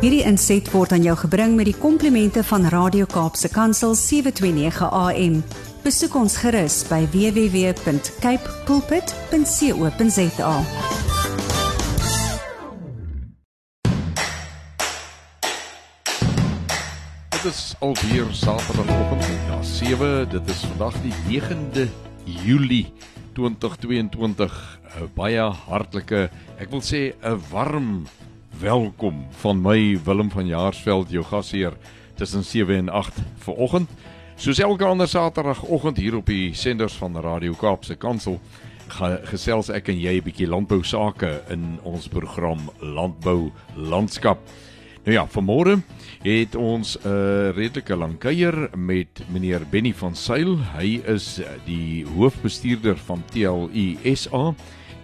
Hierdie inset word aan jou gebring met die komplimente van Radio Kaapse Kansel 729 AM. Besoek ons gerus by www.cape pulpit.co.za. Dit is alweer Saterdagoggend na 7. Dit is vandag die 9de Julie 2022. 'n Baie hartlike, ek wil sê 'n warm welkom van my Willem van Jaarsveld, jou gasheer tussen 7 en 8 vanoggend. Soos elke ander Saterdagoggend hier op die senders van Radio Kaapse Kansel gesels ek en jy 'n bietjie landbou sake in ons program Landbou Landskap. Nou ja, vanmôre het ons 'n uh, redelike lang kuier met meneer Benny van Sail. Hy is die hoofbestuurder van TLU SA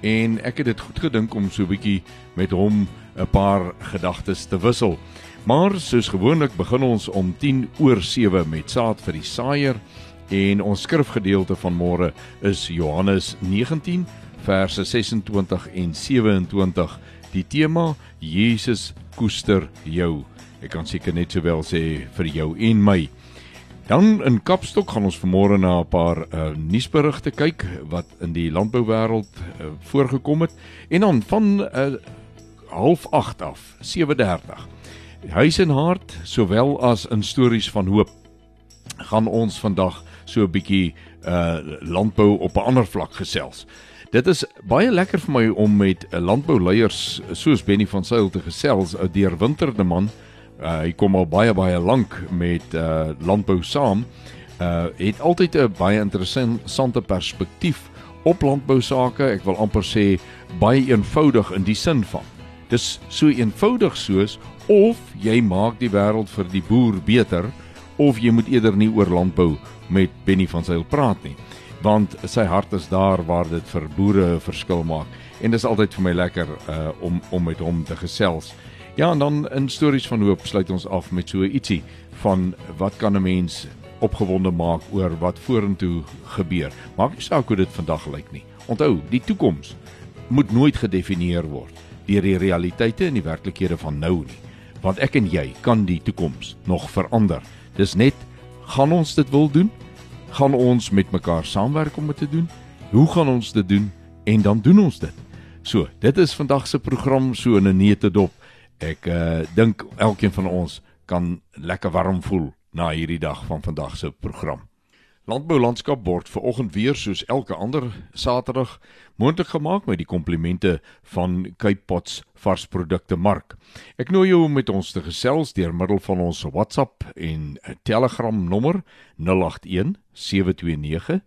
en ek het dit goed gedink om so 'n bietjie met hom 'n paar gedagtes te wissel. Maar soos gewoonlik begin ons om 10 oor 7 met saad vir die saaier en ons skrifgedeelte van môre is Johannes 19 verse 26 en 27. Die tema Jesus koester jou. Ek kan seker net sowel sê vir jou en my. Dan in Kapstok gaan ons vanmôre na 'n paar uh, nuusberigte kyk wat in die landbouwêreld uh, voorgekom het en dan van uh, half 8 af 7:30. Huis en hart sowel as in stories van hoop gaan ons vandag so 'n bietjie uh landbou op 'n ander vlak gesels. Dit is baie lekker vir my om met landbouleiers soos Benny van Sail te gesels, 'n deurwinterde man. Uh, hy kom al baie baie lank met uh landbou saam. Uh het altyd 'n baie interessante perspektief op landbou sake. Ek wil amper sê baie eenvoudig in die sin van Dis so eenvoudig soos of jy maak die wêreld vir die boer beter of jy moet eerder nie oor landbou met Benny van Sail praat nie want sy hart is daar waar dit vir boere 'n verskil maak en dis altyd vir my lekker uh, om om met hom te gesels. Ja en dan in stories van hoop sluit ons af met so ietsie van wat kan 'n mens opgewonde maak oor wat vorentoe gebeur. Maak nie saak hoe dit vandag lyk nie. Onthou, die toekoms moet nooit gedefinieer word deur die realiteite en die werklikhede van nou nie. Want ek en jy kan die toekoms nog verander. Dis net gaan ons dit wil doen? Gaan ons met mekaar saamwerk om dit te doen? Hoe gaan ons dit doen? En dan doen ons dit. So, dit is vandag se program so in 'n neete dop. Ek uh dink elkeen van ons kan lekker warm voel na hierdie dag van vandag se program. Landbou landskap word ver oggend weer soos elke ander Saterdag moontlik gemaak met die komplimente van Cape Pots varsprodukte mark. Ek nooi jou om met ons te gesels deur middel van ons WhatsApp en Telegram nommer 081 729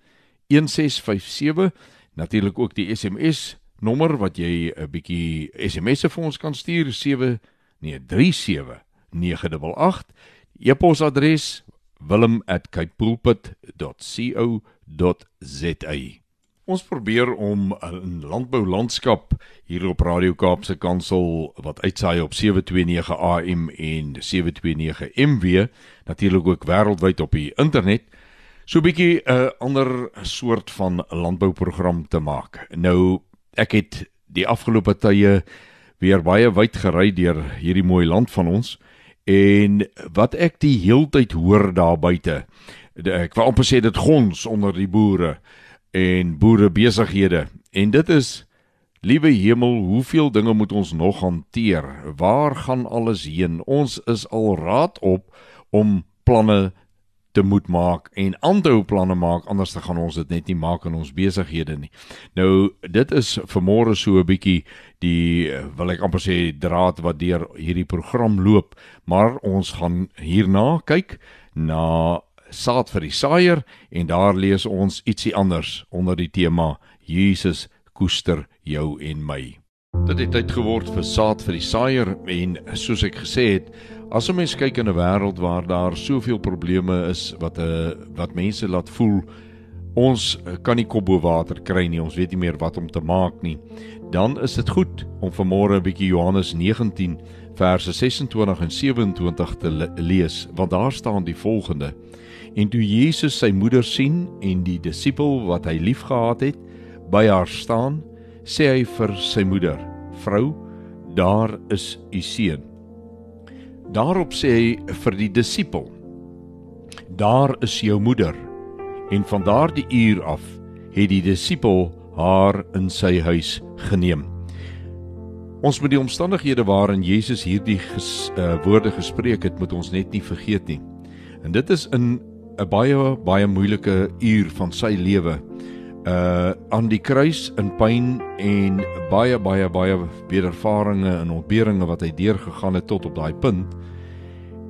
1657 natuurlik ook die SMS nommer wat jy 'n bietjie SMS'e vir ons kan stuur 7 nee 37 988 e-posadres wilm@capepulpit.co.za. Ons probeer om 'n landbou landskap hier op Radio Kaapse Kansel wat uitsaai op 729 AM en 729 MW, natuurlik ook wêreldwyd op die internet, so 'n bietjie 'n ander soort van landbouprogram te maak. Nou, ek het die afgelope tye weer baie wyd gery deur hierdie mooi land van ons. En wat ek die heeltyd hoor daar buite, ek wou amper sê dit gons onder die boere en boere besighede. En dit is liewe hemel, hoeveel dinge moet ons nog hanteer? Waar gaan alles heen? Ons is al raad op om planne te moet maak en aanhou planne maak anders dan gaan ons dit net nie maak in ons besighede nie. Nou dit is vanmôre so 'n bietjie die wil ek amper sê draad wat deur hierdie program loop, maar ons gaan hierna kyk na saad vir die saaier en daar lees ons ietsie anders onder die tema Jesus koester jou en my. Dit het tyd geword vir saad vir die saaier en soos ek gesê het As 'n mens kyk in 'n wêreld waar daar soveel probleme is wat 'n uh, eh, wat mense laat voel ons uh, kan nie kop bo water kry nie, ons weet nie meer wat om te maak nie, dan is dit goed om vanmôre 'n bietjie Johannes 19 verse 26 en 27 te le lees, want daar staan die volgende: En toe Jesus sy moeder sien en die disipel wat hy liefgehad het, by haar staan, sê hy vir sy moeder: "Vrou, daar is u seun." Daarop sê hy vir die disipel: Daar is jou moeder. En van daardie uur af het die disipel haar in sy huis geneem. Ons moet die omstandighede waarin Jesus hierdie ges, uh, woorde gespreek het, moet ons net nie vergeet nie. En dit is in 'n baie baie moeilike uur van sy lewe. Uh aan die kruis in pyn en baie baie baie wedervarings en ontberinge wat hy deurgegaan het tot op daai punt.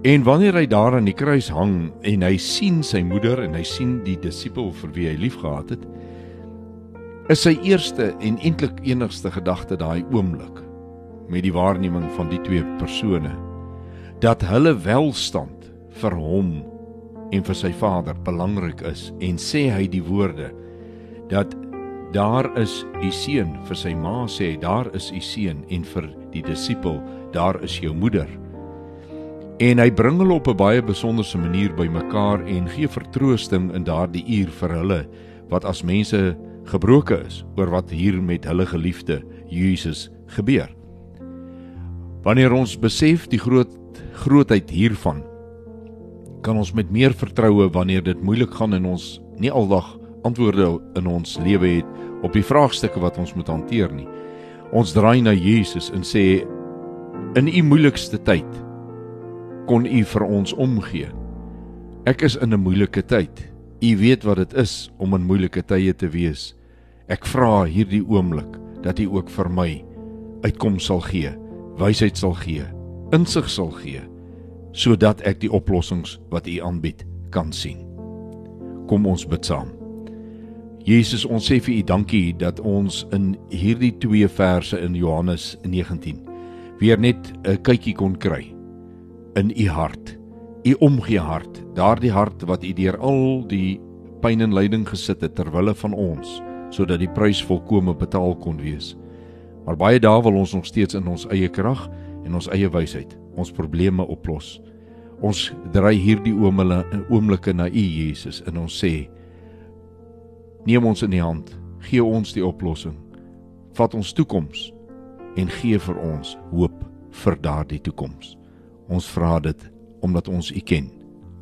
En wanneer hy daar aan die kruis hang en hy sien sy moeder en hy sien die disipel vir wie hy liefgehad het, is sy eerste en eintlik enigste gedagte daai oomblik met die waarneming van die twee persone dat hulle welstand vir hom en vir sy vader belangrik is en sê hy die woorde dat daar is u seun vir sy ma sê daar is u seun en vir die disipel daar is jou moeder en hy bring hulle op 'n baie besonderse manier bymekaar en gee vertroosting in daardie uur vir hulle wat as mense gebroke is oor wat hier met hulle geliefde Jesus gebeur. Wanneer ons besef die groot grootheid hiervan, kan ons met meer vertroue wanneer dit moeilik gaan en ons nie aldag antwoorde in ons lewe het op die vraagstukke wat ons moet hanteer nie. Ons draai na Jesus en sê in u moeilikste tyd kon u vir ons omgee. Ek is in 'n moeilike tyd. U weet wat dit is om in moeilike tye te wees. Ek vra hierdie oomblik dat U ook vir my uitkoms sal gee, wysheid sal gee, insig sal gee, sodat ek die oplossings wat U aanbied kan sien. Kom ons bid saam. Jesus, ons sê vir U dankie dat ons in hierdie twee verse in Johannes 19 weer net 'n kykie kon kry in U hart. U omgee hart, daardie hart wat U deur al die pyn en lyding gesit het ter wille van ons sodat die prys volkome betaal kon wees. Maar baie dae wil ons nog steeds in ons eie krag en ons eie wysheid ons probleme oplos. Ons dry hierdie oomblikke na U Jesus en ons sê: Neem ons in die hand, gee ons die oplossing. Vat ons toekoms en gee vir ons hoop vir daardie toekoms. Ons vra dit omdat ons U ken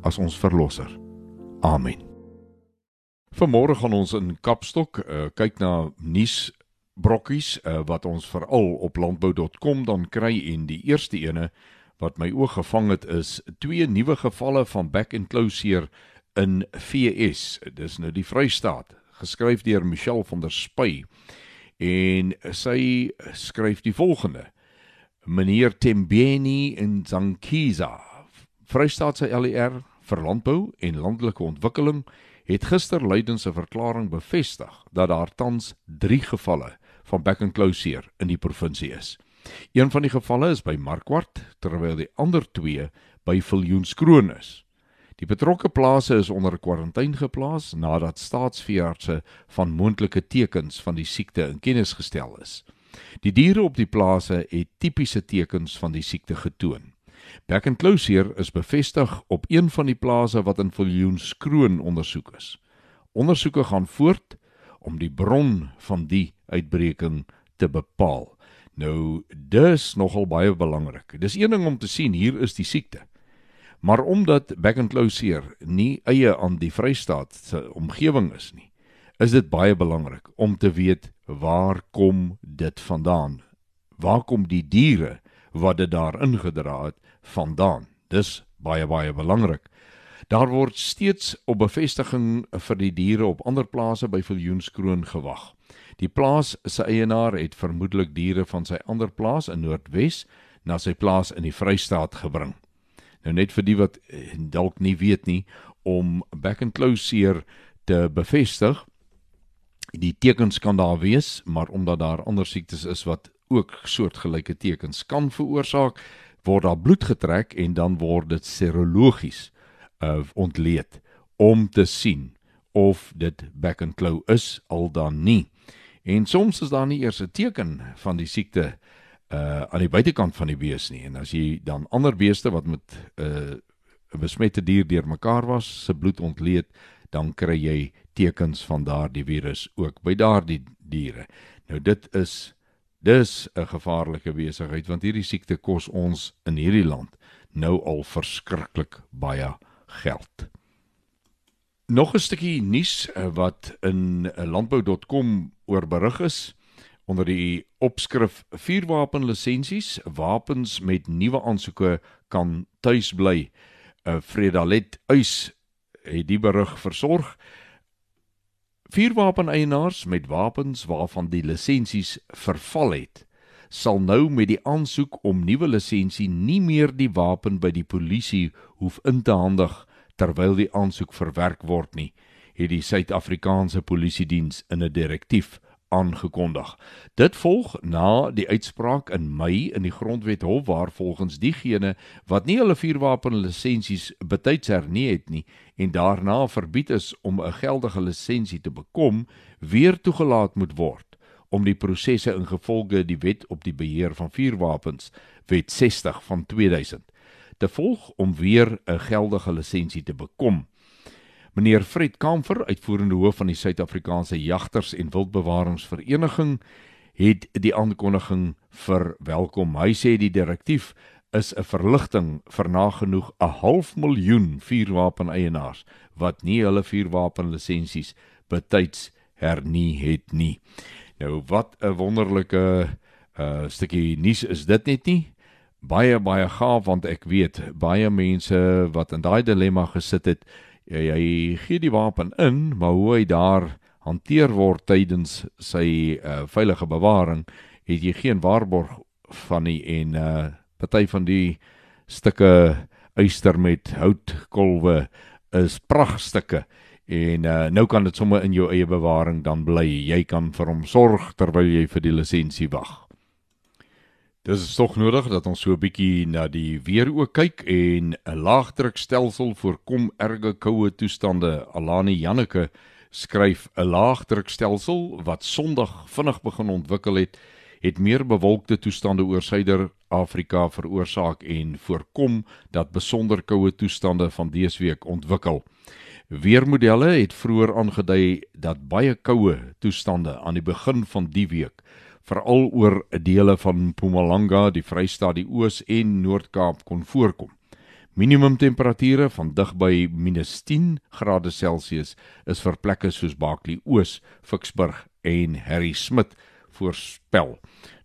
as ons verlosser. Amen. Vanmôre gaan ons in Kapstok uh, kyk na nuus brokkies uh, wat ons veral op landbou.com dan kry en die eerste ene wat my oog gevang het is twee nuwe gevalle van back and close hier in VS. Dis nou die Vrystaat, geskryf deur Michelle van der Spy. En sy skryf die volgende: Meneer Tembeni in Zankiza, Vrystaat se LER vir landbou en landelike ontwikkeling het gister lydens 'n verklaring bevestig dat daar tans 3 gevalle van back and closure in die provinsie is. Een van die gevalle is by Markwart terwyl die ander 2 by Viljoenskroon is. Die betrokke plase is onder kwarantyne geplaas nadat staatsveeartse van moontlike tekens van die siekte in kennis gestel is. Die diere op die plase het tipiese tekens van die siekte getoon. Back and Closure is bevestig op een van die plase wat in Viljoenskroon ondersoek is. Ondersoeke gaan voort om die bron van die uitbreking te bepaal. Nou, dis nogal baie belangrik. Dis een ding om te sien hier is die siekte. Maar omdat Closure nie eie aan die Vrystaat se omgewing is nie, is dit baie belangrik om te weet waar kom dit vandaan? Waar kom die diere wat dit daar ingedra het vandaan. Dis baie baie belangrik. Daar word steeds op bevestiging vir die diere op ander plase by Viljoenskroon gewag. Die plaas se eienaar het vermoedelik diere van sy ander plaas in Noordwes na sy plaas in die Vrystaat gebring. Nou net vir die wat eh, dalk nie weet nie om back and close hier te bevestig. Die tekens kan daar wees, maar omdat daar ander siektes is wat ook soortgelyke tekens kan veroorsaak, word daar bloed getrek en dan word dit serologies uh, ontleed om te sien of dit back and claw is al dan nie. En soms is daar nie eers 'n teken van die siekte uh aan die buitekant van die bees nie. En as jy dan ander beeste wat met 'n uh, 'n besmette dier deurmekaar was, se bloed ontleed, dan kry jy tekens van daardie virus ook by daardie diere. Nou dit is Dis 'n gevaarlike besigheid want hierdie siekte kos ons in hierdie land nou al verskriklik baie geld. Nog 'n stukkie nuus eh, wat in eh, landbou.com oor berig is onder die opskrif vuurwapenlisensies wapens met nuwe aansoeke kan tuis bly. 'n uh, Fredalet Uys het die berig versorg. Vuurwapeneienaars met wapens waarvan die lisensies verval het, sal nou met die aansoek om nuwe lisensie nie meer die wapen by die polisie hoef in te handig terwyl die aansoek verwerk word nie, het die Suid-Afrikaanse Polisie Diens in 'n direktief aangekondig. Dit volg na die uitspraak in Mei in die Grondwet Hof waar volgens diegene wat nie hulle vuurwapenlisensies betyds hernie het nie en daarna verbied is om 'n geldige lisensie te bekom, weer toegelaat moet word om die prosesse ingevolge die Wet op die beheer van vuurwapens, Wet 60 van 2000, te volg om weer 'n geldige lisensie te bekom. Meneer Fred Kamfer, uitvoerende hoof van die Suid-Afrikaanse Jagters en Wildbewaringsvereniging, het die aankondiging verwelkom. Hy sê die direktief is 'n verligting vir nagenoeg 'n half miljoen vuurwapeneienaars wat nie hulle vuurwapenlisensies betyds hernie het nie. Nou wat 'n wonderlike uh stukkie nuus is dit net nie? Baie baie gaaf want ek weet baie mense wat in daai dilemma gesit het jy, jy gee die wapen in, maar hoe hy daar hanteer word tydens sy uh, veilige bewaring, het jy geen waarborg van nie en uh party van die stukke yster met houtkolwe is pragtstukke en uh, nou kan dit sommer in jou eie bewaring dan bly. Jy kan vir hom sorg terwyl jy vir die lisensie wag. Dis tog nodig dat ons so 'n bietjie na die weer ook kyk en 'n laagdrukstelsel voorkom erge koue toestande. Alani Janneke skryf 'n laagdrukstelsel wat Sondag vinnig begin ontwikkel het, het meer bewolkte toestande oor Suider-Afrika veroorsaak en voorkom dat besonder koue toestande van dese week ontwikkel. Weermodelle het vroeër aangedui dat baie koue toestande aan die begin van die week veral oor dele van Mpumalanga, die Vrystaat, die Oos en Noord-Kaap kon voorkom. Minimum temperature van dig by -10 grade Celsius is vir plekke soos Baaklie Oos, Ficksburg en Harry Smit voorspel.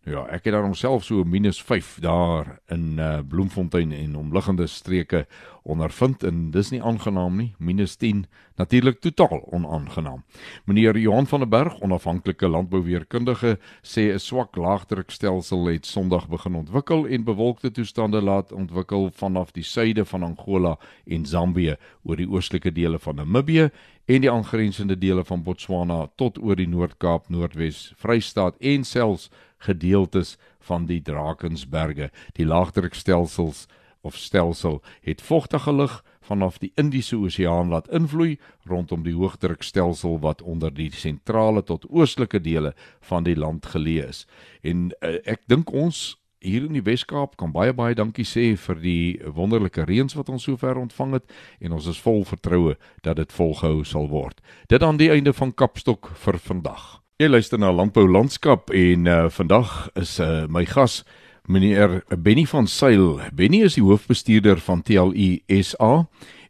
Nou ja, ek het dan homself so -5 daar in uh, Bloemfontein en omliggende streke ondervind en dis nie aangenaam nie. -10 natuurlik totaal onaangenaam. Meneer Johan van der Berg, onafhanklike landbouweerkundige, sê 'n swak laagdrukstelsel het Sondag begin ontwikkel en bewolkte toestande laat ontwikkel vanaf die suide van Angola en Zambië oor die oostelike dele van Namibië en die aangrensende dele van Botswana tot oor die Noord-Kaap, Noordwes, Vrystaat en selfs gedeeltes van die Drakensberge. Die laagdrukstelsels of stelsel het vogtige lug vanaf die Indiese Oseaan laat invloei rondom die hoëdrukstelsel wat onder die sentrale tot oostelike dele van die land geleë is. En uh, ek dink ons hier in die Wes-Kaap kan baie baie dankie sê vir die wonderlike reëns wat ons sover ontvang het en ons is vol vertroue dat dit volgehou sal word. Dit aan die einde van Kapstok vir vandag. Jy luister na Landbou Landskap en uh, vandag is uh, my gas meneer Benny van Sail. Benny is die hoofbestuurder van TLU SA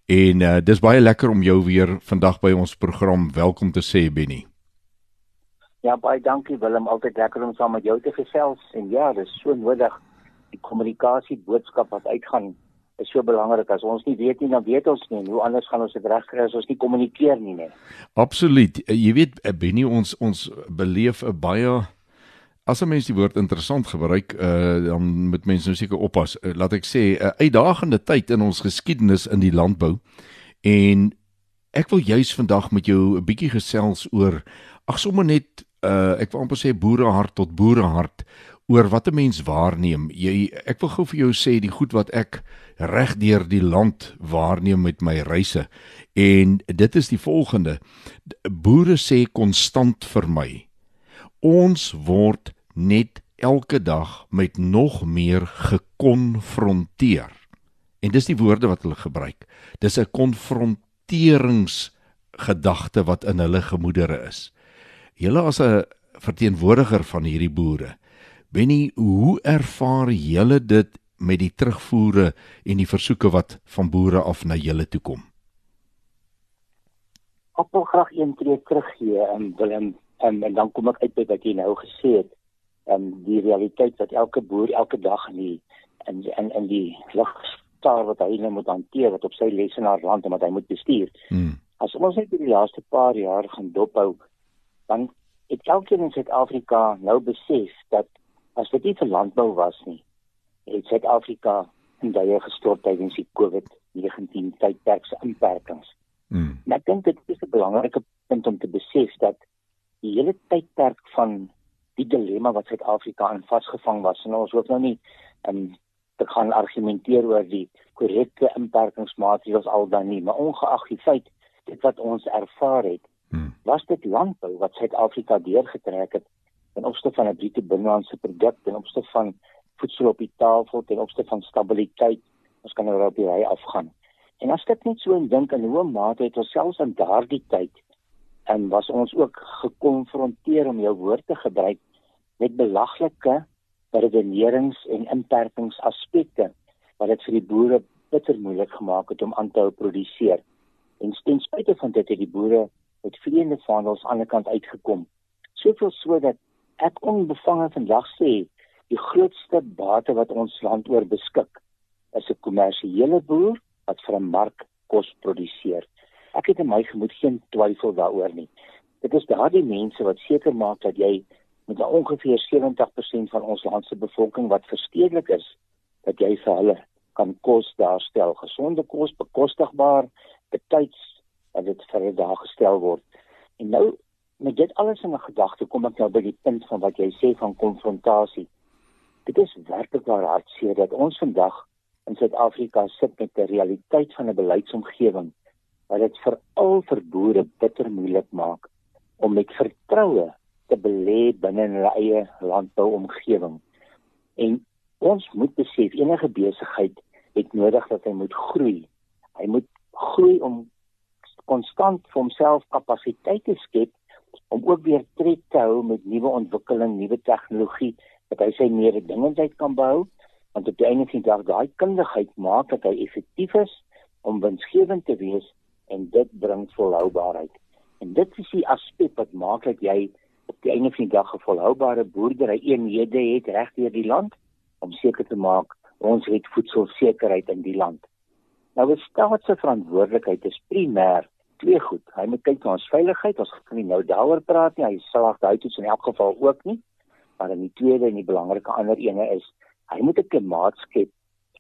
en uh, dis baie lekker om jou weer vandag by ons program welkom te sê Benny. Ja baie dankie Willem, altyd lekker om saam met jou te gesels en ja, dis so nodig die kommunikasie boodskap wat uitgaan is so belangrik as ons nie weet nie dan weet ons nie hoe anders gaan ons dit regkry as ons nie kommunikeer nie nee. Absoluut. Eh, jy weet eh, Benny ons ons beleef 'n baie as 'n mens die woord interessant gebruik uh, dan moet mense nou seker oppas. Uh, laat ek sê 'n uh, uitdagende tyd in ons geskiedenis in die landbou en ek wil juis vandag met jou 'n bietjie gesels oor ag sommer net uh, ek wil amper sê boerehart tot boerehart oor wat 'n mens waarneem. Jy ek wil gou vir jou sê die goed wat ek reg deur die land waarneem met my reise. En dit is die volgende. Boere sê konstant vir my: Ons word net elke dag met nog meer gekonfronteer. En dis die woorde wat hulle gebruik. Dis 'n konfronteringsgedagte wat in hulle gemoedere is. Julle as 'n verteenwoordiger van hierdie boere, Benny, hoe ervaar julle dit met die terugvoere en die versoeke wat van boere af na julle toe kom? Ek wil graag een tree teruggee en Willem en, en dan kom ek uit by wat jy nou gesê het. En die realiteit wat elke boer elke dag in die in in, in die lug staar wat hy nou moet hanteer wat op sy lesenaar land en wat hy moet bestuur. Hmm. As ons net die laaste paar jaar gaan dophou, dan het elkeen in Suid-Afrika nou besef dat as dit nie vir landbou was nie, het Suid-Afrika in daai gestort tydens die COVID-19 tydperk se inperkings. Mm. En ek dink dit is 'n belangrike punt om te besef dat die hele tydperk van die dilemma wat Suid-Afrika in vasgevang was en ons hoef nou nie um, te gaan argumenteer oor die korrekte inperkingsmaatreëls al dan nie, maar ongeag die feit dit wat ons ervaar het, hmm. was dit landbou wat Suid-Afrika deurgetrek het ten opsigte van 'n bruto binnelandse produk, ten opsigte van voedsel op die tafel, ten opsigte van stabiliteit. Ons kan nou op die ry afgaan. En as dit net so dink in hoe mate het ons selfs in daardie tyd en was ons ook gekonfronteer om jou woord te gebruik met belaglike redenerings en inperkingsaspekte wat dit vir die boere bitter moeilik gemaak het om aan te hou produseer. En ten spyte van dit het die boere met vleiende vaandels aan die kant uitgekom. Soveel so dat ek onbevange vandag sê die grootste bate wat ons land oor beskik is 'n kommersiële boer wat vir 'n mark kos produseer. Ek het in my gemoed geen twyfel daaroor nie. Dit is daardie mense wat seker maak dat jy met ongeveer 70% van ons land se bevolking wat verstedelik is dat jy vir hulle kan kos daarstel gesonde kos bekostigbaar betyds dat dit vir hulle daar gestel word en nou met dit alles in 'n gedagte kom ek nou by die punt van wat jy sê van konfrontasie dit is werklik waar hartseer dat ons vandag in Suid-Afrika sit met 'n realiteit van 'n beleidsomgewing wat dit vir al vir boere bitter moeilik maak om met vertroue te belê binne hulle eie landbouomgewing. En ons moet besef enige besigheid het nodig dat hy moet groei. Hy moet groei om konstant vir homself kapasiteit te skep ook weer tred te hou met nuwe ontwikkeling, nuwe tegnologie dat hy sy mededingendheid kan behou want op die einde van die dag daai kundigheid maak dat hy effektief is om winsgewend te wees en dit bring volhoubaarheid. En dit is die aspek wat maak dat jy op die einde van die dag 'n volhoubare boerdery eenhede het reg deur die land om seker te maak ons het voedselsekerheid in die land. Nou die staat se verantwoordelikheid is primêr twee goed. Hy moet kyk na ons veiligheid. Ons kan nie nou daaroor praat nie. Hy sal daai toets in elk geval ook nie. Maar in die tweede en die belangrike ander ene is hy moet 'n klimaat skep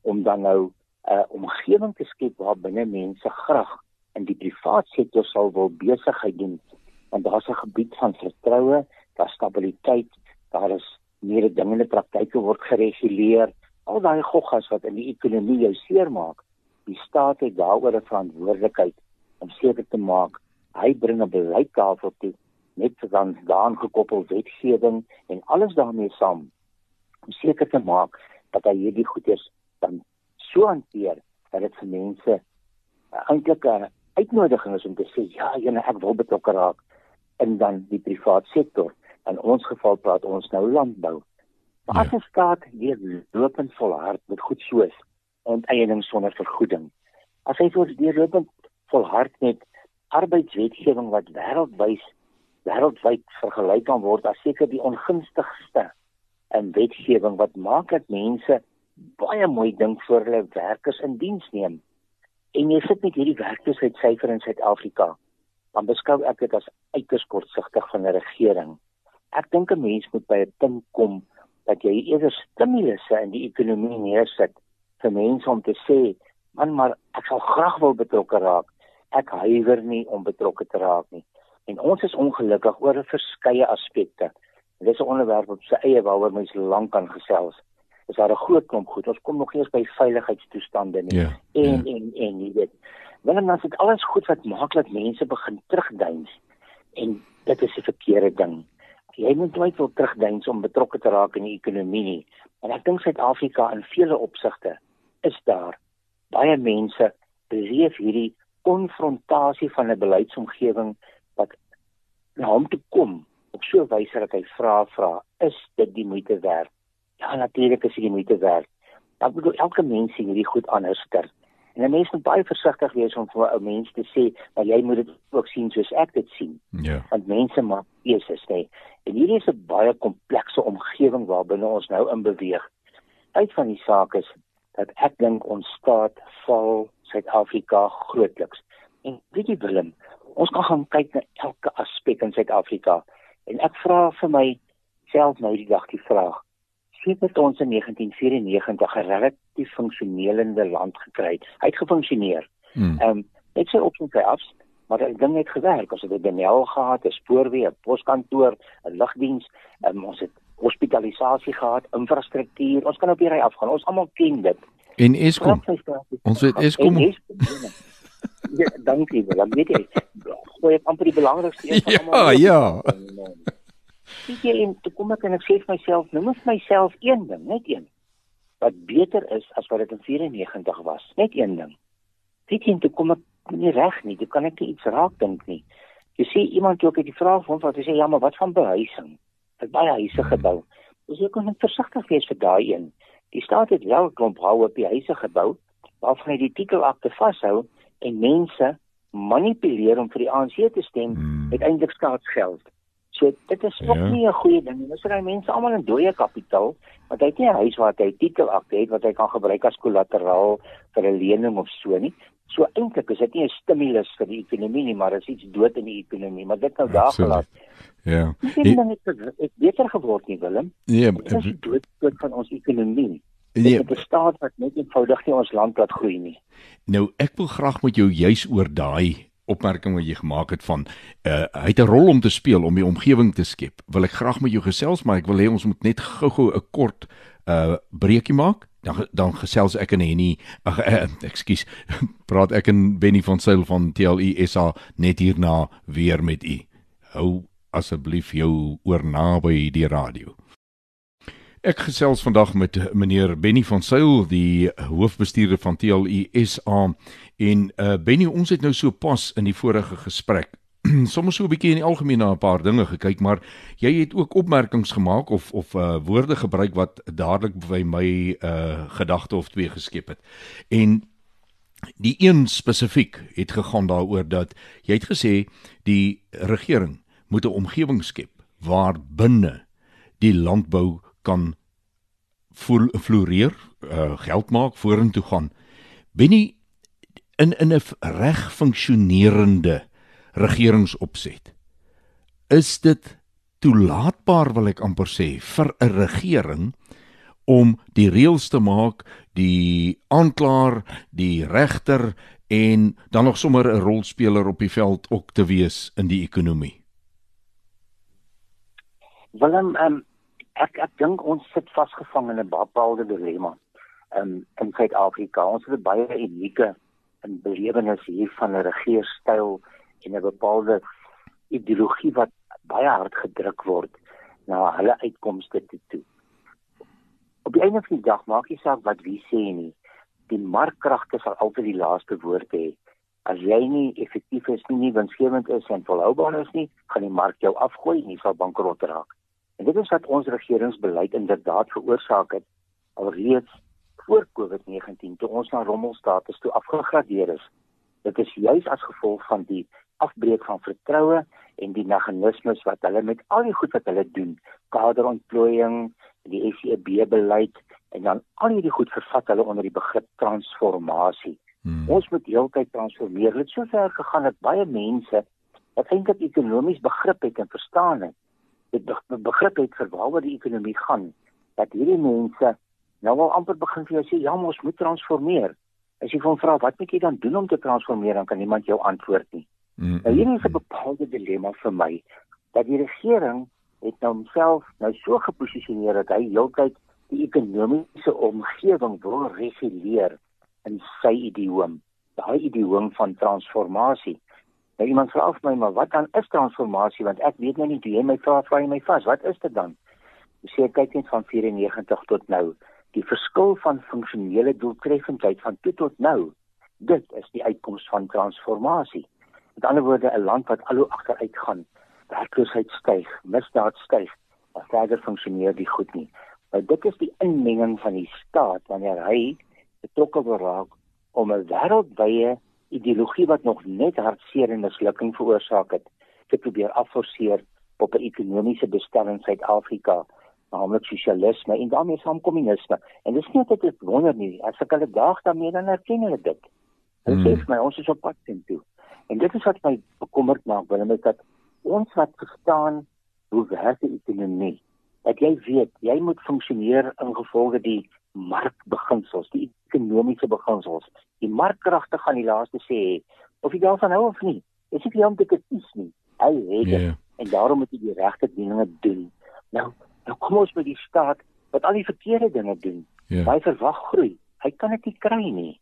om dan nou 'n uh, omgewing te skep waar binne mense graag in die privaat sektor sal wil besigheid doen want daar's 'n gebied van vertroue, daar's stabiliteit, daar is meer dingende praktyke word gereguleer. Al daai goggas wat in die ekonomie jou seermaak, die staat het daaroor 'n verantwoordelikheid om seker te maak hy bring 'n beleid daarvoor toe net dan daan gekoppel wetgewing en alles daarmee saam om seker te maak dat hy hierdie goederes dan so hanteer dat dit vir mense eintlik 'n uitnodiging is om te sê ja, jene ek wil betrokke raak in dan die privaat sektor. In ons geval praat ons nou landbou. Maar ja. as 'n staat weer lopend volhard met goed soos onteiening sonder vergoeding. As hy lopend volhard met arbeidswetgewing wat wêreldwyd wêreldwyd vergelyk kan word as seker die ongunstigste en wetgewing wat maak dat mense baie mooi dink voor hulle werkers in diens neem. En jy sit met hierdie werkloosheidsyfer in Suid-Afrika dan beskou ek dit as uiters kortsigtig van 'n regering. Ek dink 'n mens moet by 'n punt kom dat jy eerder stimulusse in die ekonomie neersit vir mense om te sê, "Man, maar ek sal graag wil betrokke raak. Ek huiwer nie om betrokke te raak nie." En ons is ongelukkig oor 'n verskeie aspekte. Dit is 'n onderwerp op sy eie waaroor mens lank kan gesels. Is daar 'n groot klomp goed. Ons kom nog eers by veiligheidstoestande nie. Ja, en, ja. en en jy weet Want dan is dit alles goed wat maak dat mense begin terugduins en dit is 'n verkeerde ding. Jy moet nooit wil terugduins om betrokke te raak in die ekonomie nie. En ek dink Suid-Afrika in vele opsigte is daar baie mense beleef hierdie konfrontasie van 'n beleidsomgewing wat na hom toe kom op so 'n wyse dat hy vra vra is dit die moeite werd Ja, natuurlik is dit moeite werd. Ek bedoel elke mens sien hierdie goed anderster. En 'n mens moet baie versigtig wees om vir 'n mens te sê dat jy moet dit ook sien soos ek dit sien. Ja. Want mense maak keuses, nê. En hierdie is 'n baie komplekse omgewing waarbinne ons nou in beweeg. Uit van die saak is dat ek dink ons staat val Suid-Afrika grootliks. En weet jy Willem, ons kan gaan kyk na elke aspek in Suid-Afrika en ek vra vir myself nou die dag die vraag sedert ons in 1994 'n relatief funksionerende land gekry het. Hy het gefunksioneer. Hmm. Ehm um, net so op en af, maar dit ding het gewerk. Ons het 'n benel gehad, 'n spoorweë, 'n poskantoor, 'n lugdiens, um, ons het hospitalisasie gehad, infrastruktuur. Ons kan op hierdie afgaan. Ons almal ken dit. En Eskom. Ons weet Eskom. Ja, dankie, wel, weet jy. Goeie amper die belangrikste een van almal. Ja, ja. Sien jy en toe kom ek en ek sê vir myself, noem vir myself een ding, net een wat beter is as wat dit in 94 was. Net een ding. Sien jy toe kom ek nie reg nie, jy kan ek nie iets raak dink nie. Jy sê iemand ook het die vraag van wat jy sê ja, maar wat van behuising? Het baie huise gebou. Dis ek kon versigtig wees vir daai een. Die staat het wel klomp hou op die huise gebou waarvan hy die titelakte vashou en mense manipuleer om vir die ANC te stem hmm. met eintlik staatsgeld. So dit is ook ja. nie 'n goeie ding nie. Ons kry mense almal in dooie kapitaal, want hy het nie 'n huis waar hy titelakte het wat hy kan gebruik as kollateraal vir 'n lening of so nie. So eintlik is dit nie 'n stimulus vir die ekonomie nie, maar dit is iets dood in die ekonomie, maar dit nou daar gelaat. Ja. Dit het beter geword nie, Willem. Nee, dit is dood dood van ons ekonomie. Nee, dit bestaan wat net eenvoudig nie ons land laat groei nie. Nou, ek wil graag met jou juis oor daai opmerking wat jy gemaak het van uh hy het 'n rol om te speel om die omgewing te skep. Wil ek graag met jou gesels, maar ek wil hê ons moet net gou-gou 'n kort uh breekie maak. Dan dan gesels ek en Henny. Ag uh, ekskuus. Praat ek en Benny van Sail van TLI SA net hierna weer met u. Hou asseblief jou oor naby die radio. Ek gesels vandag met meneer Benny van Sail, die hoofbestuurder van TLI SA en uh Benny, ons het nou so pas in die vorige gesprek soms so 'n bietjie in die algemeen na 'n paar dinge gekyk, maar jy het ook opmerkings gemaak of of uh woorde gebruik wat dadelik by my uh gedagte of twee geskep het. En die een spesifiek het gegaan daaroor dat jy het gesê die regering moet 'n omgewing skep waar binne die landbou kan floreer, uh, geld maak, vorentoe gaan. Benny in in 'n reg funksionerende regeringsopset. Is dit toelaatbaar wil ek amper sê vir 'n regering om die reëls te maak, die aanklaer, die regter en dan nog sommer 'n rolspeler op die veld ook te wees in die ekonomie. Willem, um, ek ek dink ons sit vasgevang in 'n bepaalde dilemma. Um, in Suid-Afrika, ons het baie unieke in belewenis hier van 'n regeerstyl en 'n bepaalde ideologie wat baie hard gedruk word na hulle uitkomste toe. Op die einde van die dag maak nie saak wat wie sê nie. Die markkragte sal altyd die laaste woord hê. As jy nie effektief is nie, nie winsgewend is en volhoubaar is nie, gaan die mark jou afgooi en jy sal bankrot raak. En dit is wat ons regeringsbeleid inderdaad veroorsaak het alreeds voor COVID-19 toe ons na rommelstatus toe afgegradeer is. Dit is juis as gevolg van die afbreek van vertroue en die meganismes wat hulle met al die goed wat hulle doen, kaderontplooiing, die SEB beleid en dan al hierdie goed vervat hulle onder die begrip transformasie. Hmm. Ons moet heeltyd transformeer. Dit het sover gegaan dat baie mense wat eintlik ekonomies begrip het en verstaan het, dit begrip het vir waaroor die ekonomie gaan dat hierdie mense nou al amper begin vir jou sê ja ons moet transformeer as jy van vra wat moet jy dan doen om te transformeer dan kan niemand jou antwoord nie mm -hmm. nou hier is 'n bepaalde dilemma vir my dat die regering het nou homself nou so geposisioneer dat hy heeltyd die ekonomiese omgewing wil reguleer in sy idioom daai idioom van transformasie Nou iemand vra of my maar wat dan is transformasie want ek weet nou nie jy my vra vra my vas wat is dit dan? Jy sê kyk net van 94 tot nou die verskil van funksionele doeltreffendheid van toe tot nou dit is die uitkoms van transformasie. Met ander woorde 'n land wat al hoe agteruit gaan, werkloosheid styg, misdaad styg, maar verder funksioneer die goed nie. Nou dit is die inmenging van die staat wanneer hy betrokke word om 'n wêreldwye ideologie wat nog net hartseer en mislukking veroorsaak het te probeer afforceer op 'n ekonomiese bestelling in Suid-Afrika naamlik sosialisme en daarmee saam kommunisme. En dis nie dat ek wonder nie, as ek hulle daag daarmee dan erken hulle dit. Hulle hmm. sê vir my ons is op pad teen toe. En dit is wat my bekommerd maak, want dit dat ons wat verstaan hoe werk die ekonomie, dat jy weet, jy moet funksioneer in gevolge die markbeginsels, die ekonomiese beginsels. Die markkragte gaan die laaste sê of jy daarvan hou of nie. Dis nie om te kies nie. Hy het yeah. Ja. en daarom moet jy die regte dinge doen. Nou, Nou kom ons by die staat wat al die verkeerde dinge doen. Ja. Hy verwag groei. Hy kan dit nie kry nie.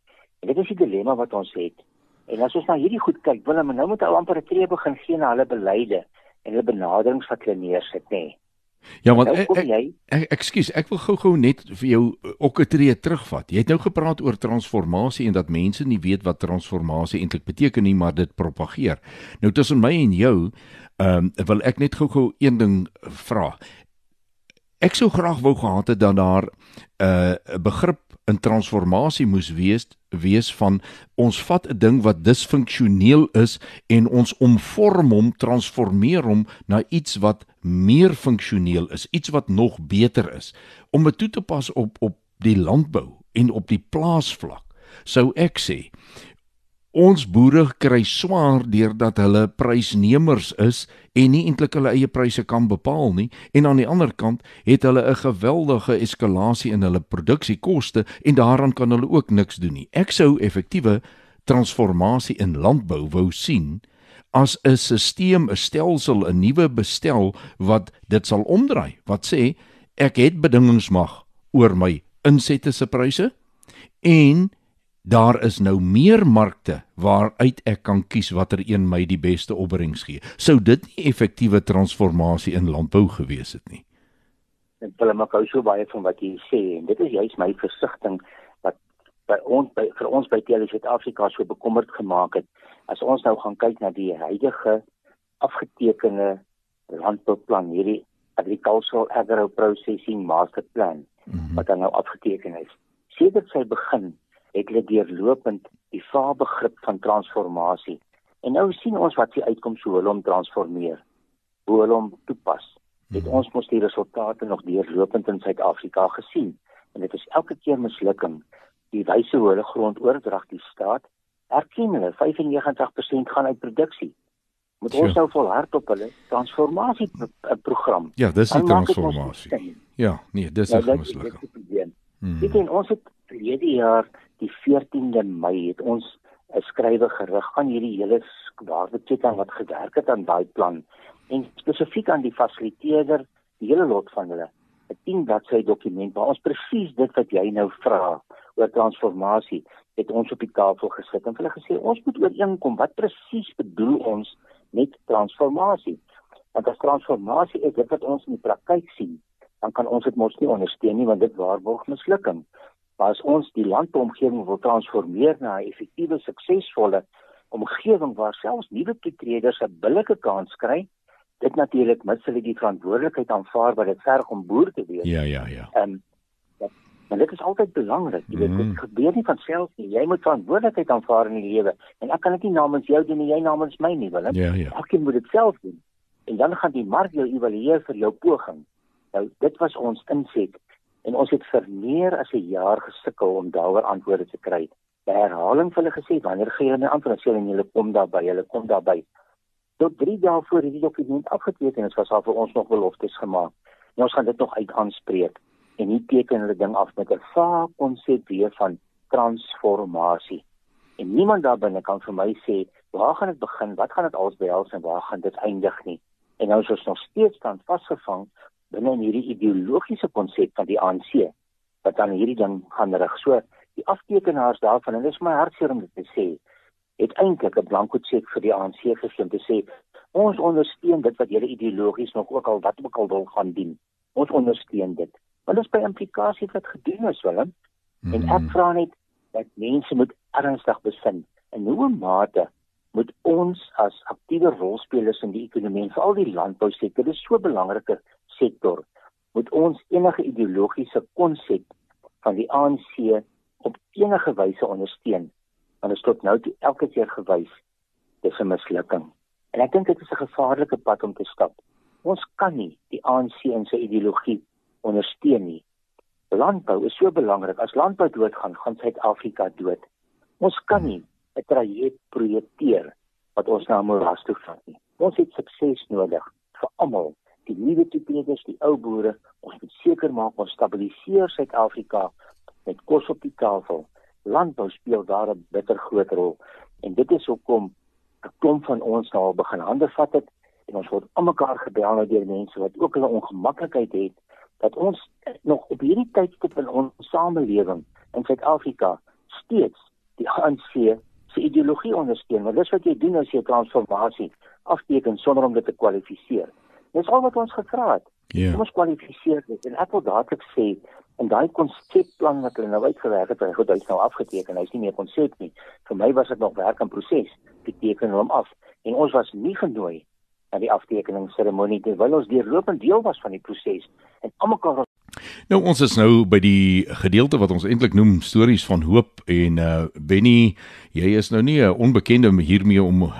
En dit is die dilemma wat ons het. En as ons na hierdie goed kyk, wil hulle nou moet ou amper 'n tree begin gee na hulle beleide en hulle benaderings wat hulle neersit, nê. Ja, want nou ek, ek, ek ekskuus, ek wil gou-gou net vir jou eh, ook 'n tree terugvat. Jy het nou gepraat oor transformasie en dat mense nie weet wat transformasie eintlik beteken nie, maar dit propageer. Nou tussen my en jou, ehm um, wil ek net gou-gou een ding vra. Ek sou graag wou gehad het dat daar 'n uh, begrip in transformasie moes wees wees van ons vat 'n ding wat disfunksioneel is en ons omvorm hom, transformeer hom na iets wat meer funksioneel is, iets wat nog beter is om dit toe te pas op op die landbou en op die plaasvlak. Sou ek sê Ons boere kry swaar deurdat hulle prysnemers is en nie eintlik hulle eie pryse kan bepaal nie en aan die ander kant het hulle 'n geweldige eskalasie in hulle produksiekoste en daaraan kan hulle ook niks doen nie. Ek sou effektiewe transformasie in landbou wou sien as 'n stelsel, 'n stelsel, 'n nuwe bestel wat dit sal omdraai. Wat sê ek het bedingingsmag oor my insette se pryse en daar is nou meer markte waaruit ek kan kies watter een my die beste opbrengs gee. Sou dit nie effektiewe transformasie in landbou gewees het nie? Ek wil maar gou so baie van wat jy sê en dit is juist my versigtiging wat by ons by vir ons by Tele Suid-Afrika so bekommerd gemaak het as ons nou gaan kyk na die huidige afgetekende landbouplan hierdie agricultural agro processing master plan mm -hmm. wat dan nou afgeteken is. Sedert sy begin het hulle deurlopend die vaarbegrip van transformasie. En nou sien ons wat die uitkoms hoe hulle hom transformeer. Hoe hulle hom toepas. Het hmm. ons mos die resultate nog deurlopend in Suid-Afrika gesien en dit is elke keer mislukking. Die wyse hoe hulle grond oordrag die staat erken hulle 95% gaan uit produksie. Moet ons nou volhard op hulle transformasie program. Ja, dis die transformasie. Ja, nee, dis 'n nou, mislukking. Hmm. Dit en ons het verlede jaar die 14de Mei het ons 'n skrywe gerig aan hierdie hele waardeketting wat gewerk het aan daai plan en spesifiek aan die fasiliteerder, die hele lot van hulle. 'n 10 bladsy dokument waar ons presies dit wat jy nou vra oor transformasie het ons op die tafel gesit en hulle gesê ons moet ooreenkom wat presies bedoel ons met transformasie. Want as transformasie is dit wat ons in die praktyk sien, dan kan ons dit mos nie ondersteun nie want dit waarborg mislukking. Maar as ons die landomgewing wil transformeer na 'n effektiewe, suksesvolle omgewing waar selfs nuwe toetreders 'n billike kans kry, dit natuurlik mis hulle die verantwoordelikheid aanvaar wat dit verg om boer te wees. Ja, ja, ja. Ehm Maar dit is altyd belangrik. Jy weet, mm. dit gebeur nie van self nie. Jy moet verantwoordelikheid aanvaar in die lewe. En ek kan dit nie namens jou doen nie, jy namens my nie, wil ek? Ja, ja. Elkeen moet dit self doen. En dan gaan die mark jou evalueer vir jou poging. Nou, dit was ons inset en ons het vir meer as 'n jaar gesukkel om daaroor antwoorde te kry. By herhaling vir hulle gesê wanneer gee hulle my antwoord sê hulle kom daarby, hulle kom daarby. Tot 3 dae voor hierdie dokument afgeteken is, was daar vir ons nog beloftes gemaak. En ons gaan dit nog uit aanspreek en hier teken hulle ding af met 'n vaag konsep weer van transformasie. En niemand daar binne kan vir my sê waar gaan dit begin, wat gaan dit alles behels en waar gaan dit eindig nie. En nou is ons nog steeds dan vasgevang binne in hierdie ideologiese konsep van die ANC wat dan hierdie ding gaan rig. So die aftekenaars daarvan en dit is my hartseer om dit te sê, het eintlik 'n blanko cheque vir die ANC gegee om te sê ons ondersteun dit wat julle ideologies nog ook al wat ook al wil gaan doen. Ons ondersteun dit. Want dit is by implikasie wat gedoen is, Willem. Mm. En ek vra net dat mense moet ernstig besin in hoe mate moet ons as aktiewe rolspelers in die ekonomie, veral die landbousektor, dis so 'n belangrike sektor moet ons enige ideologiese konsep van die ANC op enige wyse ondersteun. Want dit tot nou toe elke keer gewys dis 'n mislukking. En ek dink dit is 'n gevaarlike pad om te stap. Ons kan nie die ANC en sy ideologie ondersteun nie. Landbou is so belangrik. As landbou doodgaan, gaan Suid-Afrika dood. Ons kan nie 'n traject projekteer wat ons na 'n moras toe vat nie. Ons het sukses nodig vir almal, die nuwe tipes, die ou boere. Ons moet seker maak ons stabiliseer Suid-Afrika met kos op die tafel. Landbou speel daar 'n bitter groot rol en dit is hoekom 'n klomp van ons al begin hande vat het en ons word almekaar gebel nou deur mense wat ook hulle ongemaklikheid het dat ons nog op hierdie tydstip in ons samelewing in Suid-Afrika steeds die ANC se ideologie ondersteun. Want dis wat jy doen as jy transformasie afteken sonder om dit te kwalifiseer. Dis al wat ons gevra het. Ja. Kom ons kwalifiseer dit en ek wil dadelik sê en daai konsepplan wat hulle nou uitgewerk het, hy het nou afgeteken. Hy's nie meer konsep nie. Vir my was dit nog werk in proses. Ek teken hom af en ons was nie genooi na die aftekeningsseremonie terwyl ons deurlopend deel was van die proses en almekaar Nou ons is nou by die gedeelte wat ons eintlik noem stories van hoop en uh Benny, jy is nou nie 'n onbekende hiermee om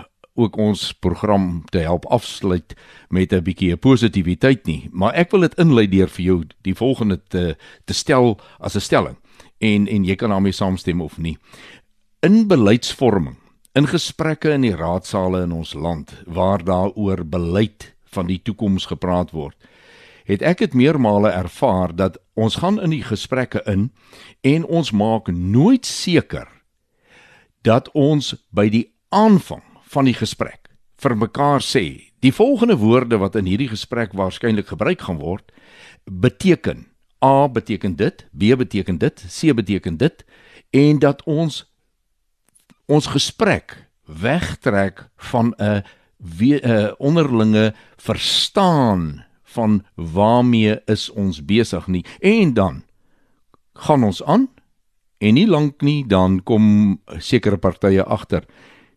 ook ons program te help afsluit met 'n bietjie positiwiteit nie, maar ek wil dit inlei deur vir jou die volgende te te stel as 'n stelling en en jy kan daarmee saamstem of nie. In beleidsvorming, in gesprekke in die raadsale in ons land waar daaroor beleid van die toekoms gepraat word, het ek dit meermale ervaar dat ons gaan in die gesprekke in en ons maak nooit seker dat ons by die aanvang van die gesprek vir mekaar sê die volgende woorde wat in hierdie gesprek waarskynlik gebruik gaan word beteken A beteken dit, B beteken dit, C beteken dit en dat ons ons gesprek wegtrek van 'n 'n onderlinge verstaan van waarmee is ons besig nie en dan gaan ons aan en nie lank nie dan kom sekere partye agter.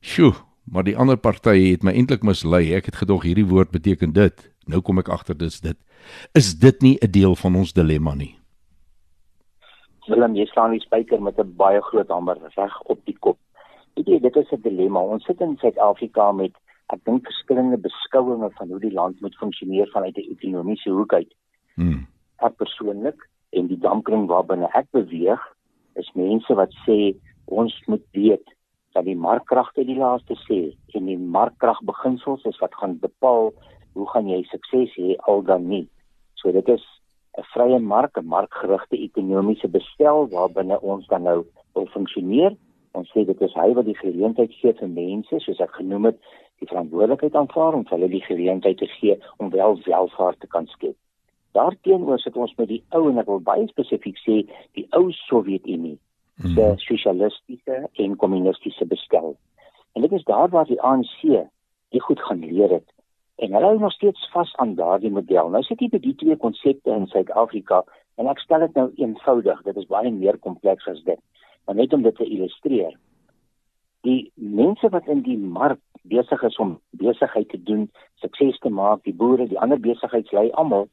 Sjoe, maar die ander party het my eintlik mislei. Ek het gedog hierdie woord beteken dit. Nou kom ek agter dis dit. Is dit nie 'n deel van ons dilemma nie? Willem, jy staan nie spyker met 'n baie groot hamer reg op die kop. Weet jy, dit is 'n dilemma. Ons sit in Suid-Afrika met ek dink verskillende beskouinge van hoe die land moet funksioneer vanuit 'n ekonomiese hoek uit. Hmm. Ek persoonlik en die dampkring waarbinne ek beweeg, is mense wat sê ons moet weet dat die markkragte die laaste sê en die markkragbeginsels is wat gaan bepaal hoe gaan jy sukses hê al dan nie. So dit is 'n vrye mark, 'n markgerigte ekonomiese bestel waarbinne ons dan nou wil funksioneer. Ons sê dit is hy wat die geleentheid gee vir mense, soos ek genoem het, die verantwoordelikheid aanvaar om hulle die geleentheid te gee om wel welvaart te kan skep. Daarteenoor sit ons met die ou en ek wil baie spesifiek sê die ou Sowjetunie mm -hmm. sosialistiese en kommunistiese bestel. En dit is daar waar die ANC die goed gaan leer het en hulle hou nog steeds vas aan daardie model. Nou sit jy by die twee konsepte in Suid-Afrika en ek stel dit nou eenvoudig, dit is baie meer kompleks as dit. Maar net om dit te illustreer. Die mense wat in die mark besig is om besigheid te doen, sukses te maak, die boere, die ander besigheidslei almal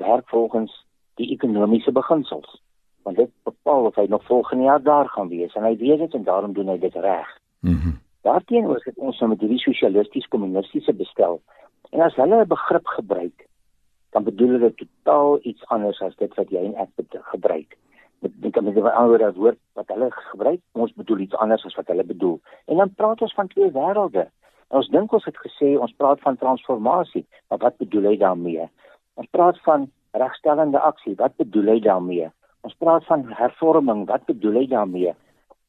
werk volgens die ekonomiese beginsels. Want dit bepaal of hy nog volgende jaar daar gaan wees en hy weet dit en daarom doen hy dit reg. Mhm. Mm Daarteenoor sit ons nou met hierdie sosialisties kommunistiese bestel. En as hulle 'n begrip gebruik, dan bedoel hulle totaal iets anders as dit wat jy en ek gebruik met met met 'n ander woord wat hulle gebruik, ons bedoel iets anders as wat hulle bedoel. En dan praat ons van twee wêrelde. Ons dink ons het gesê ons praat van transformasie, maar wat bedoel hy daarmee? Ons praat van regstellende aksie, wat bedoel hy daarmee? Ons praat van hervorming, wat bedoel hy daarmee?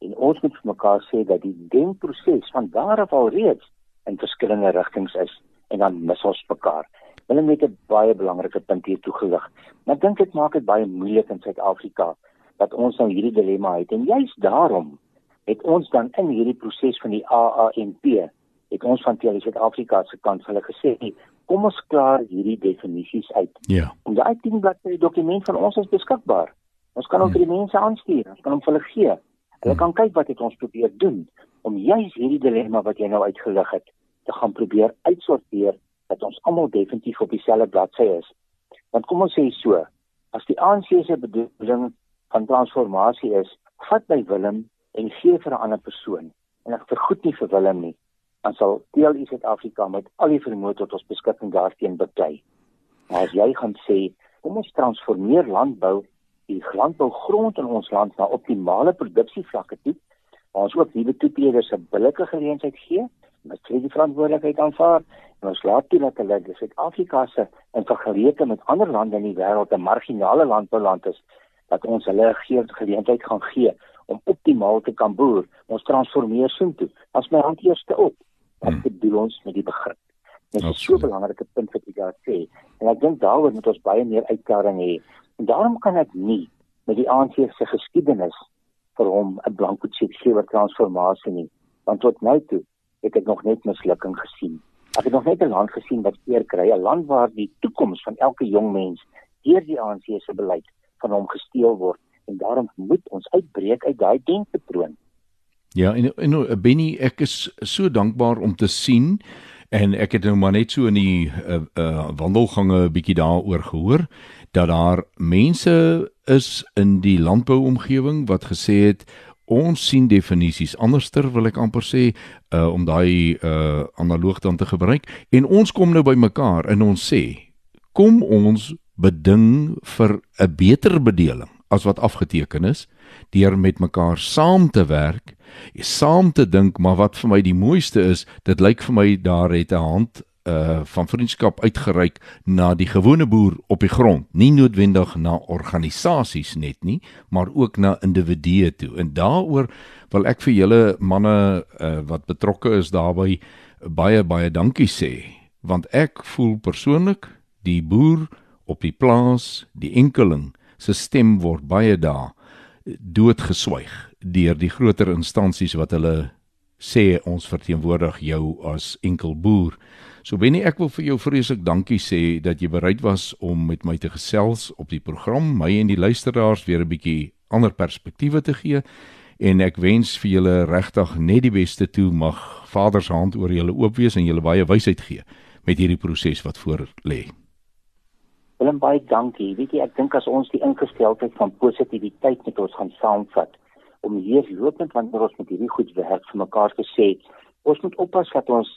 En ons moet vir mekaar sê dat die denkproses van daar af al reeds in verskillende rigtings is en dan mis ons mekaar. Hulle het 'n baie belangrike punt hier toegelig. Maar ek dink dit maak dit baie moeilik in Suid-Afrika dat ons nou hierdie dilemma het en juis daarom het ons dan in hierdie proses van die AANP het ons van Telie Suid-Afrika se kant hulle gesê kom ons klaar hierdie definisies uit. Ja. En daai 10 bladsy dokument van ons is beskikbaar. Ons kan hom vir die mense aanstuur, ons kan hom vir hulle gee. Hulle hmm. kan kyk wat het ons probeer doen om juis hierdie dilemma wat jy nou uitgelig het te gaan probeer uitsorteer dat ons almal definitief op dieselfde bladsy is. Want kom ons sê so, as die ANC se bedoeling van transformasie is, vat by Willem en gee vir 'n ander persoon en ek vergoed nie vir Willem nie, dan sal DLI Suid-Afrika met al die vermoë tot ons beskikking daarteen beklei. Maar as jy gaan sê, kom ons transformeer landbou, die landbougrond in ons land na optimale produksievlakke toe, waar ons ook nuwe toepeders 'n billike geleentheid gee, met hulle die verantwoordelikheid aanvaar en ons laat toe dat hulle Suid-Afrika se in vergelyking met ander lande in die wêreld 'n marginale landbouland is, dat ons hulle geen geleentheid gaan gee om optimaal te kan boer. Ons transformeer soontoe. As my hand eerste op, wat hmm. bedoel ons met die begrip? Dit is so 'n belangrike punt wat jy daar sê. En ek dink daaroor moet ons baie meer uitklaring hê. En daarom kan ek nie met die ANC se geskiedenis vir hom 'n blanko cheque gee oor transformasie nie. Want tot nou toe het ek nog net mislukking gesien. Ek het nog net 'n land gesien wat eer kry, 'n land waar die toekoms van elke jong mens deur die ANC se beleid van hom gesteel word en daarom moet ons uitbreek uit daai denkpatroon. Ja, en en Benny, ek is so dankbaar om te sien en ek het nou maar net so in die uh, uh, wandelgange 'n bietjie daaroor gehoor dat daar mense is in die landbouomgewing wat gesê het ons sien definisies anderster wil ek amper sê uh, om daai uh, analoog dan te gebruik. En ons kom nou by mekaar en ons sê kom ons beding vir 'n beter bedeling as wat afgeteken is deur met mekaar saam te werk saam te dink maar wat vir my die mooiste is dit lyk vir my daar het 'n hand uh van vriendskap uitgereik na die gewone boer op die grond, nie noodwendig na organisasies net nie, maar ook na individue toe. En daaroor wil ek vir julle manne uh wat betrokke is daarbey baie baie dankie sê, want ek voel persoonlik die boer op die plaas, die enkeling se stem word baie daar doodgeswyg deur die groter instansies wat hulle sê ons verteenwoordig jou as enkel boer. So Benny, ek wil vir jou vreeslik dankie sê dat jy bereid was om met my te gesels op die program, my en die luisteraars weer 'n bietjie ander perspektiewe te gee en ek wens vir julle regtig net die beste toe mag Vader se hand oor julle oop wees en julle baie wysheid gee met hierdie proses wat voor lê. Willem baie dankie. Weet jy, ek dink as ons die ingesteldheid van positiwiteit met ons gaan saamvat om hier lopend wanneer ons met hierdie goed werk vir mekaar te sê, ons moet oppas dat ons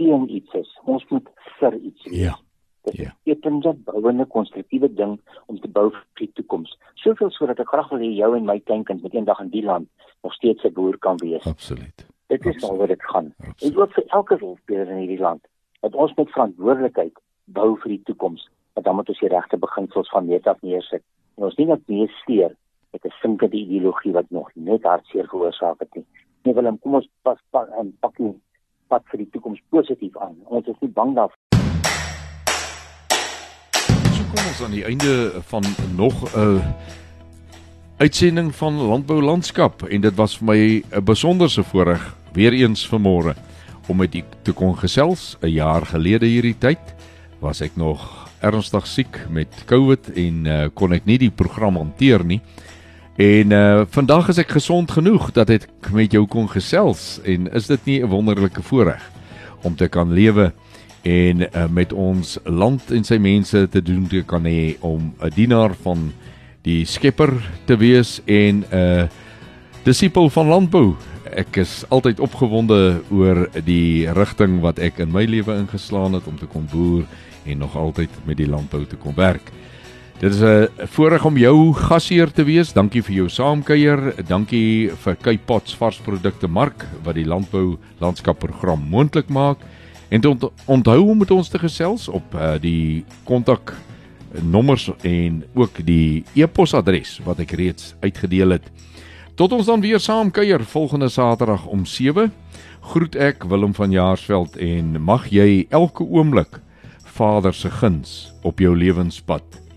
teen iets is. Ons moet vir iets wees. Ja. Dit ja. is 'n bouende konstruktiewe ding om te bou vir die toekoms. Soveel sodat ek graag wil hê jou en my kleinkind met eendag in die land nog steeds 'n boer kan wees. Absoluut. Dit is al wat dit gaan. Absoluut. En ook vir elke rolspeler in hierdie land dat ons met verantwoordelikheid bou vir die toekoms. Dat dan moet ons die regte beginsels van net af neersit. En ons nie net meer steur met 'n sinkende ideologie wat nog net hartseer veroorsaak het nie. Nee Willem, kom ons pas pas en pak nie pad vir die toekoms positief aan. Ons is nie bang daarvoor. So kom ons aan die einde van nog 'n uitsending van Landbou Landskap en dit was vir my 'n besonderse voorreg weer eens vanmôre om met u te kon gesels. 'n Jaar gelede hierdie tyd was ek nog ernstig siek met COVID en uh, kon ek nie die program hanteer nie. En uh vandag is ek gesond genoeg dat ek met jou kon gesels en is dit nie 'n wonderlike voorreg om te kan lewe en uh, met ons land en sy mense te doen te kan hê om 'n dienaar van die Skepper te wees en 'n uh, disipel van landbou. Ek is altyd opgewonde oor die rigting wat ek in my lewe ingeslaan het om te kon boer en nog altyd met die landbou te kon werk. Dit is 'n voorreg om jou gasheer te wees. Dankie vir jou saamkuier. Dankie vir Cape Pots varsprodukte mark wat die landbou landskap program moontlik maak. En ont onthou om met ons te gesels op uh, die kontak nommers en ook die e-posadres wat ek reeds uitgedeel het. Tot ons dan weer saamkuier volgende Saterdag om 7. Groet ek Willem van Jaarsveld en mag jy elke oomblik Vader se guns op jou lewenspad